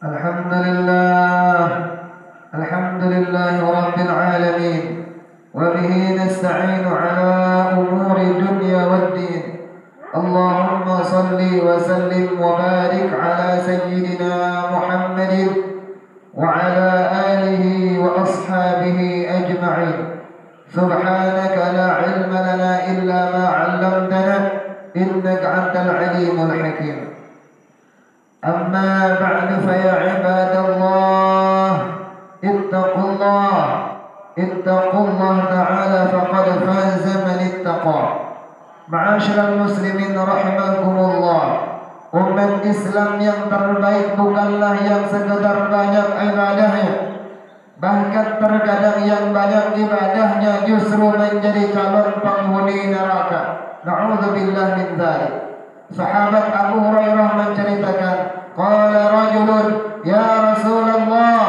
الحمد لله الحمد لله رب العالمين وبه نستعين على أمور الدنيا والدين. اللهم صل وسلم وبارك على سيدنا محمد وعلى آله وأصحابه أجمعين. سبحانك لا علم لنا إلا ما علمتنا إنك أنت العليم الحكيم. أما بعد فيا عباد الله اتقوا الله اتقوا الله تعالى فقد فاز من اتقى معاشر المسلمين رحمكم الله Umat Islam yang terbaik bukanlah yang sekedar banyak ibadahnya Bahkan terkadang yang banyak ibadahnya justru menjadi calon penghuni neraka Na'udzubillah min dzalik Sahabat Abu Hurairah menceritakan Qala rajulun Ya Rasulullah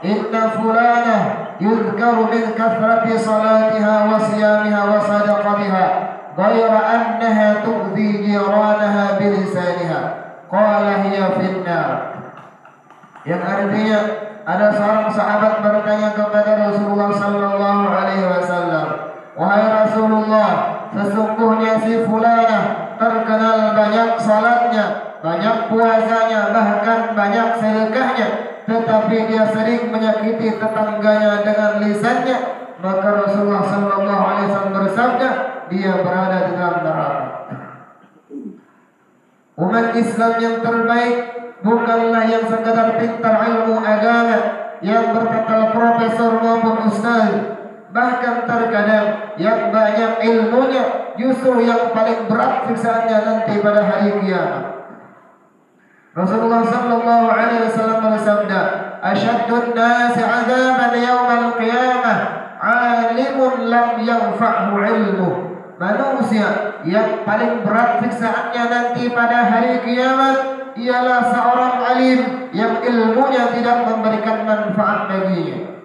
Inna fulanah Yudhkaru min kathrati salatiha wa siyamiha wa sadaqatiha Ghaira annaha tu'zi jiranaha bilisaniha Qala hiya finnar Yang artinya ada seorang sahabat bertanya kepada Rasulullah sallallahu alaihi wasallam Wahai Rasulullah Sesungguhnya si fulanah terkenal banyak salatnya, banyak puasanya, bahkan banyak sedekahnya, tetapi dia sering menyakiti tetangganya dengan lisannya, maka Rasulullah sallallahu alaihi wasallam bersabda, dia berada di dalam neraka. Umat Islam yang terbaik bukanlah yang sekadar pintar ilmu agama, yang bertekal profesor maupun ustaz, bahkan terkadang yang banyak ilmunya justru yang paling berat siksaannya nanti pada hari kiamat. Rasulullah sallallahu alaihi wasallam bersabda, "Asyaddun nasi 'adaban yaumil qiyamah 'alimun lam yanfa'hu 'ilmuh." Manusia yang paling berat siksaannya nanti pada hari kiamat ialah seorang alim yang ilmunya tidak memberikan manfaat baginya.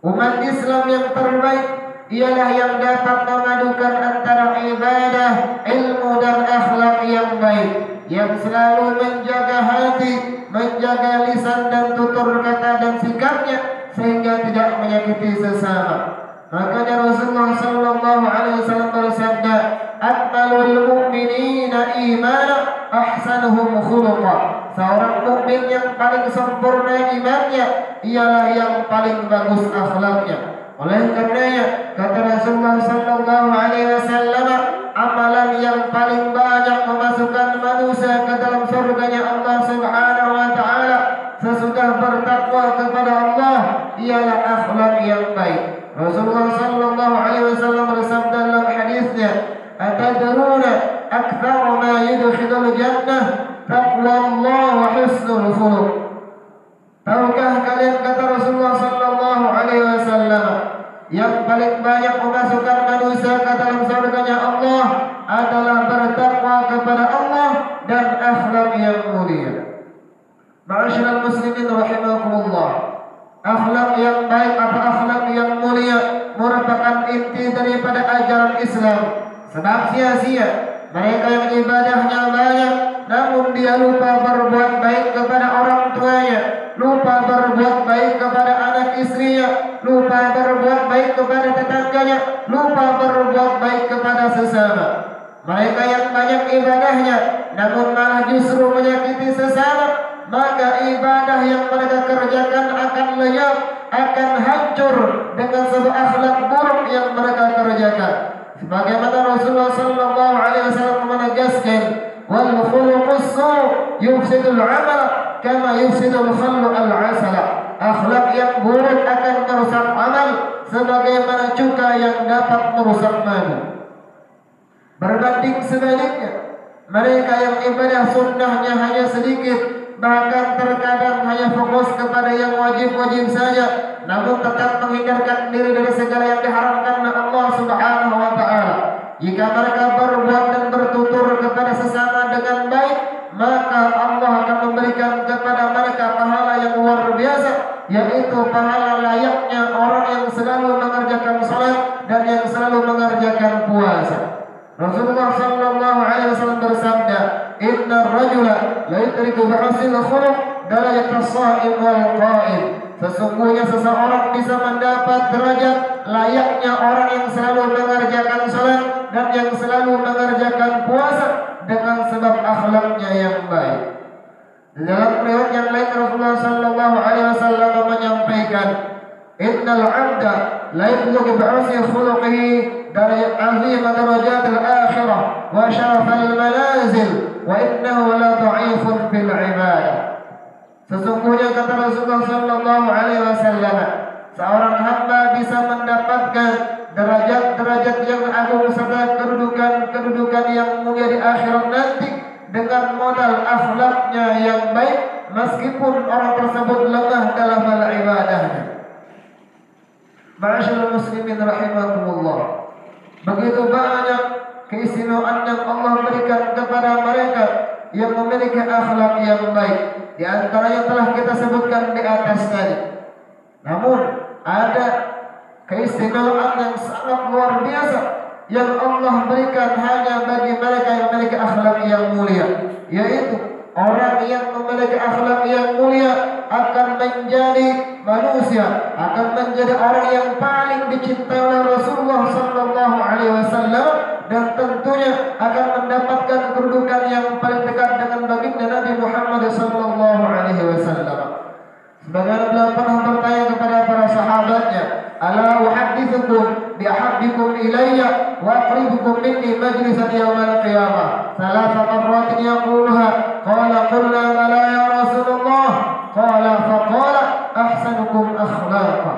Umat Islam yang terbaik ialah yang dapat memadukan antara ibadah, ilmu dan akhlak yang baik yang selalu menjaga hati, menjaga lisan dan tutur kata dan sikapnya sehingga tidak menyakiti sesama. Makanya Rasulullah sallallahu alaihi wasallam bersabda, "Akmalul mu'minina imana ahsanuhum khuluqa." Seorang mukmin yang paling sempurna imannya ialah yang paling bagus akhlaknya. Oleh karenanya kata Rasulullah sallallahu alaihi wasallam, amalan yang paling banyak memasukkan manusia ke dalam surganya Allah Subhanahu wa taala sesudah bertakwa kepada Allah ialah akhlak yang baik. Rasulullah sallallahu alaihi wasallam bersabda dalam hadisnya, "Atadruna akthar ma yudkhilul jannah taqwa Allah wa husnul khuluq." Tahukah kalian kata Rasulullah sallallahu alaihi wasallam, yang paling banyak memasukkan manusia ke dalam surganya Allah adalah bertakwa kepada Allah dan akhlak yang mulia. Ma'asyiral muslimin rahimakumullah. Akhlak yang baik atau akhlak yang mulia merupakan inti daripada ajaran Islam. Sebab sia-sia mereka yang ibadahnya banyak namun dia lupa berbuat baik kepada orang tuanya, lupa berbuat baik kepada anak istrinya, lupa berbuat baik kepada tetangganya, lupa berbuat baik kepada sesama. Mereka yang banyak ibadahnya namun malah justru menyakiti sesama maka ibadah yang mereka kerjakan akan lenyap, akan hancur dengan sebuah akhlak buruk yang mereka kerjakan. Sebagaimana Rasulullah sallallahu alaihi wasallam menegaskan, "Wal khuluqus su' yufsidul 'amal kama yufsidul khallu al-'asala." Akhlak yang buruk akan merusak amal sebagaimana cuka yang dapat merusak madu. Berbanding sebaliknya, mereka yang ibadah sunnahnya hanya sedikit bahkan terkadang hanya fokus kepada yang wajib-wajib saja namun tetap menghindarkan diri dari segala yang diharamkan oleh Allah Subhanahu wa taala jika mereka berbuat dan bertutur kepada sesama dengan baik maka Allah akan memberikan kepada mereka pahala yang luar biasa yaitu pahala layaknya orang yang selalu mengerjakan salat dan yang selalu mengerjakan puasa Rasulullah sallallahu alaihi wasallam bersabda inna rajula la yudriku bihasil khuluq darajat as-sa'im wal qa'im Sesungguhnya seseorang bisa mendapat derajat layaknya orang yang selalu mengerjakan salat dan yang selalu mengerjakan puasa dengan sebab akhlaknya yang baik. Dalam riwayat yang lain Rasulullah sallallahu alaihi wasallam menyampaikan, "Innal 'abda la yablughu bi'asi khuluqihi dari azim darajat al-akhirah wa syaraf al-manazil wa innahu la dha'ifun fil 'ibadah." Sesungguhnya kata Rasulullah sallallahu alaihi wasallam, seorang hamba bisa mendapatkan derajat-derajat yang agung serta kedudukan-kedudukan yang mulia di akhirat nanti dengan modal akhlaknya yang baik meskipun orang tersebut lemah dalam hal ibadahnya. Ma'asyiral muslimin rahimakumullah. Begitu banyak keistimewaan yang Allah berikan kepada mereka yang memiliki akhlak yang baik. Di antara yang telah kita sebutkan di atas tadi. Namun ada keistimewaan yang sangat luar biasa yang Allah berikan hanya bagi mereka yang memiliki akhlak yang mulia, yaitu orang yang memiliki akhlak yang mulia akan menjadi manusia, akan menjadi orang yang paling dicintai oleh Rasulullah sallallahu alaihi wasallam dan tentunya akan mendapatkan kedudukan yang paling dekat dengan baginda Nabi Muhammad sallallahu alaihi wasallam. Sebagaimana beliau pernah bertanya kepada para sahabatnya, "Ala uhaddithukum ahabbikum ilayya wa aqribukum minni majlisan yawmal qiyamah?" Thalatha marratin yaquluha, qala qulna bala ya Rasulullah, qala faqala ahsanukum akhlaqa.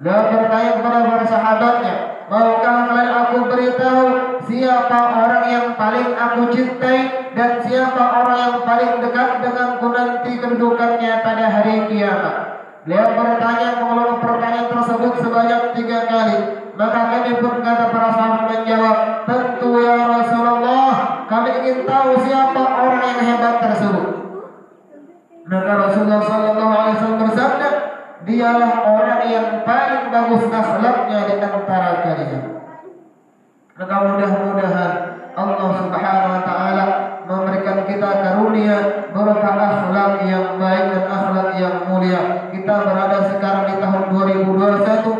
Beliau bertanya kepada para sahabatnya, Maukah kalian aku beritahu siapa orang yang paling aku cintai dan siapa orang yang paling dekat denganku nanti kedudukannya pada hari kiamat? Beliau bertanya mengulang pertanyaan tersebut sebanyak tiga. Maka kami pun kata para sahabat menjawab, tentu ya Rasulullah, kami ingin tahu siapa orang yang hebat tersebut. Maka Rasulullah Sallallahu Alaihi Wasallam bersabda, dialah orang yang paling bagus akhlaknya di antara kalian. Maka mudah-mudahan Allah Subhanahu wa taala memberikan kita karunia berupa akhlak yang baik dan akhlak yang mulia. Kita berada sekarang di tahun 2021, tepatnya di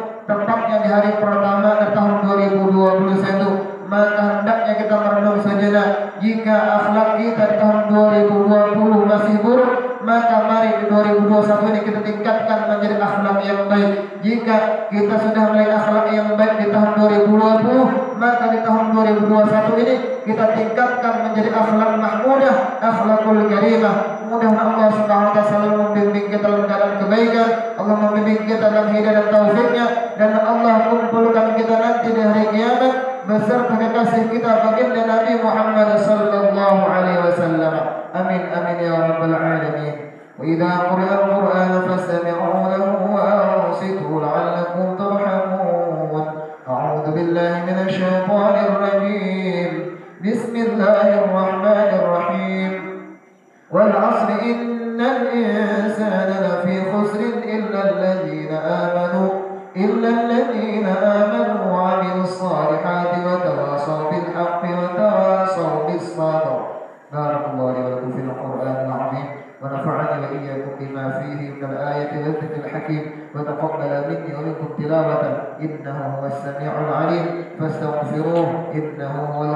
hari pertama tahun 2021. Maka hendaknya kita merenung sejenak jika akhlak kita tahun 2020 masih buruk maka mari di 2021 ini kita tingkatkan menjadi akhlak yang baik. Jika kita sudah memiliki akhlak yang baik di tahun 2020, maka di tahun 2021 ini kita tingkatkan menjadi akhlak mahmudah, akhlakul karimah. Mudah-mudahan Allah Subhanahu wa taala membimbing kita dalam keadaan kebaikan, Allah membimbing kita dalam hidayah dan taufiknya dan Allah kumpulkan kita nanti di hari kiamat beserta kekasih kita baginda Nabi Muhammad sallallahu alaihi wasallam. Amin amin ya rabbal alamin. وإذا قرأ القرآن فاستمعوا له وأنصتوا لعلكم ترحمون. أعوذ بالله من الشيطان الرجيم. بسم الله الرحمن الرحيم. والعصر إن الإنسان لفي خسر إلا الذين العليم فاستغفروه إنه هو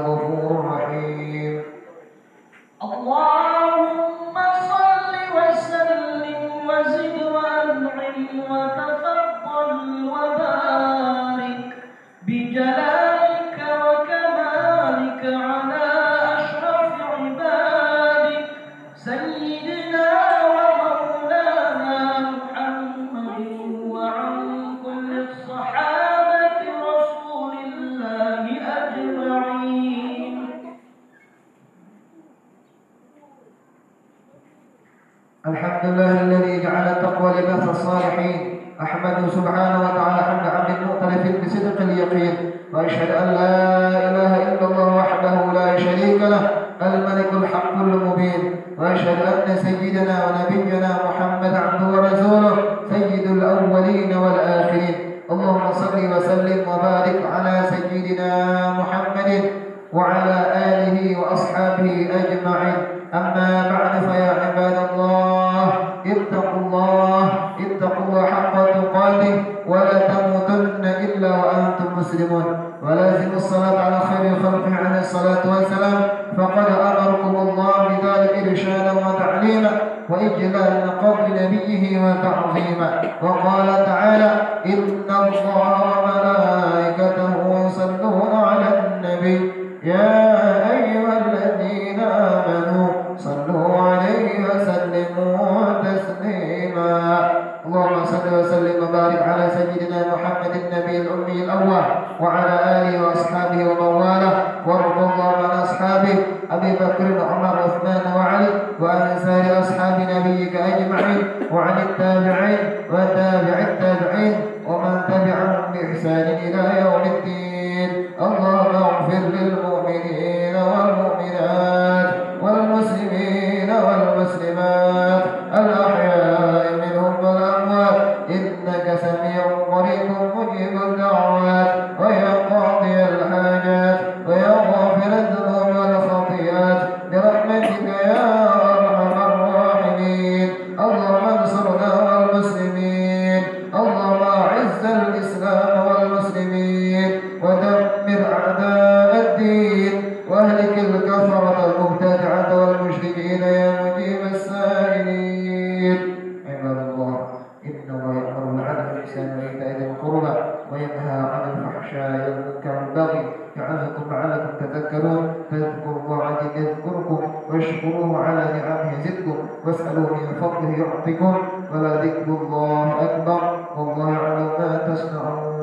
لا شريك له الملك الحق المبين وأشهد أن سيدنا ونبينا محمد عبده ورسوله سيد الأولين والآخرين. اللهم صل وسلم وبارك على سيدنا محمد وعلى آله وأصحابه أجمعين. أما بعد فيا عباد الله اتقوا الله اتقوا الله حق تقاته ولا تموتن إلا وأنتم مسلمون. ولازم الصلاة على خير خلقه عليه الصلاة والسلام. فقد أمركم الله بذلك إرشادا وتعليما وإجلالا قبر نبيه وتعظيما. وقال تعالى إن الله وملائكته يصلون على النبي. يا أيها الذين آمنوا صلوا عليه وسلموا تسليما. اللهم صل وسلم وبارك على سيدنا محمد النبي الأمي الأول. وعلى آله وأصحابه ومن والاه وارض الله عن أصحابه أبي بكر وعمر وعثمان وعلي وعن سائر أصحاب نبيك أجمعين وعن التابعين وتابع التابعين ومن تبعهم بإحسان إلى يوم الدين. اللهم اغفر للمؤمنين والمؤمنات والمسلمين والمسلمات. الأحياء يزدكم واسألوه من فضله يعطكم ولذكر الله أكبر. والله يعلم ما تصنعون.